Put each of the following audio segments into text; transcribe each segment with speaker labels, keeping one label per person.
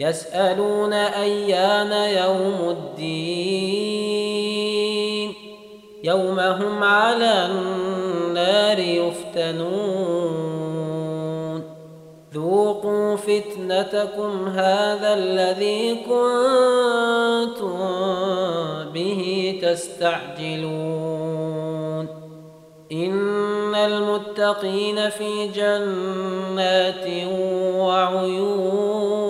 Speaker 1: يسألون أيان يوم الدين. يوم هم على النار يفتنون. ذوقوا فتنتكم هذا الذي كنتم به تستعجلون. إن المتقين في جنات وعيون.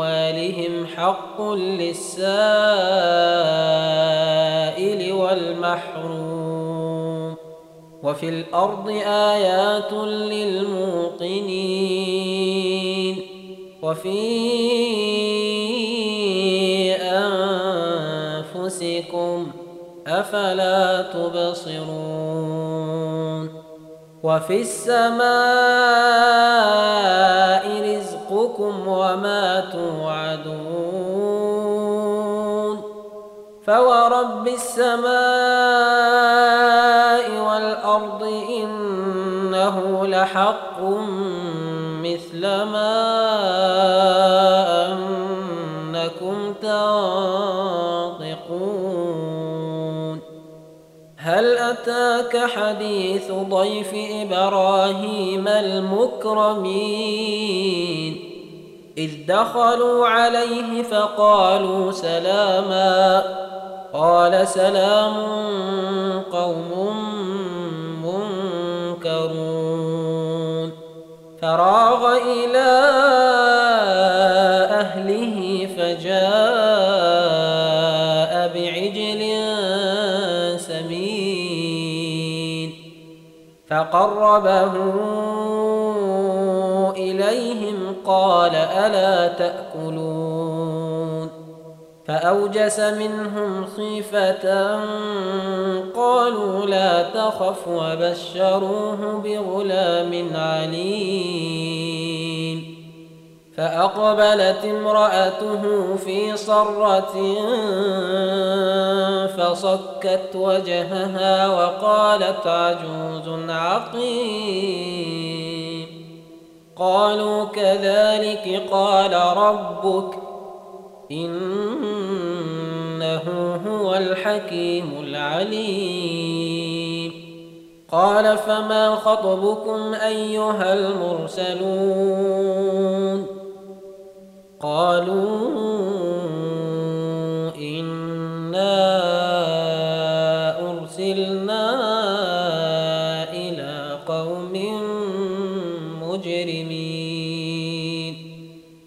Speaker 1: حق للسائل والمحروم. وفي الأرض آيات للموقنين. وفي أنفسكم أفلا تبصرون. وفي السماء رزقكم وما توعدون. فورب السماء والارض انه لحق مثل ما انكم تنطقون هل اتاك حديث ضيف إبراهيم المكرمين إذ دخلوا عليه فقالوا سلاما. قال سلام قوم منكرون. فراغ إلى أهله فجاء بعجل سمين. فقربه قال ألا تأكلون فأوجس منهم خيفة قالوا لا تخف وبشروه بغلام عليم فأقبلت امرأته في صرة فصكت وجهها وقالت عجوز عقيم قالوا كذلك قال ربك إنه هو الحكيم العليم. قال فما خطبكم أيها المرسلون؟ قالوا إنا أرسلنا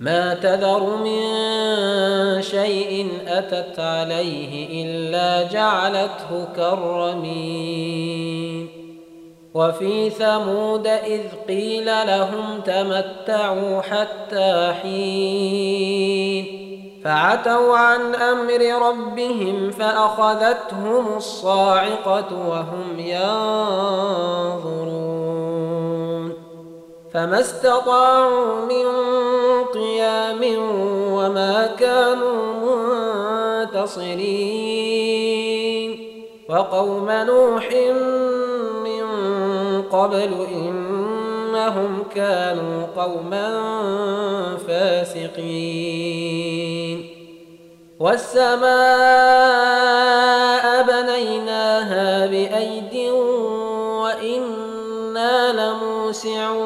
Speaker 1: ما تذر من شيء أتت عليه إلا جعلته كالرميم. وفي ثمود إذ قيل لهم تمتعوا حتى حين. فعتوا عن أمر ربهم فأخذتهم الصاعقة وهم ينظرون. فما استطاعوا من قيام وما كانوا منتصرين. وقوم نوح من قبل إنهم كانوا قوما فاسقين. والسماء بنيناها بأيد وإنا لموسعون.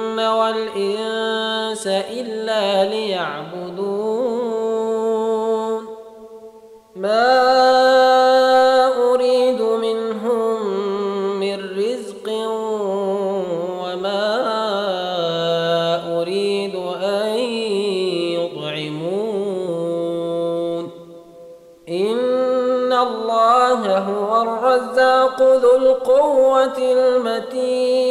Speaker 1: والإنس إلا ليعبدون. ما أريد منهم من رزق وما أريد أن يطعمون. إن الله هو الرزاق ذو القوة المتين.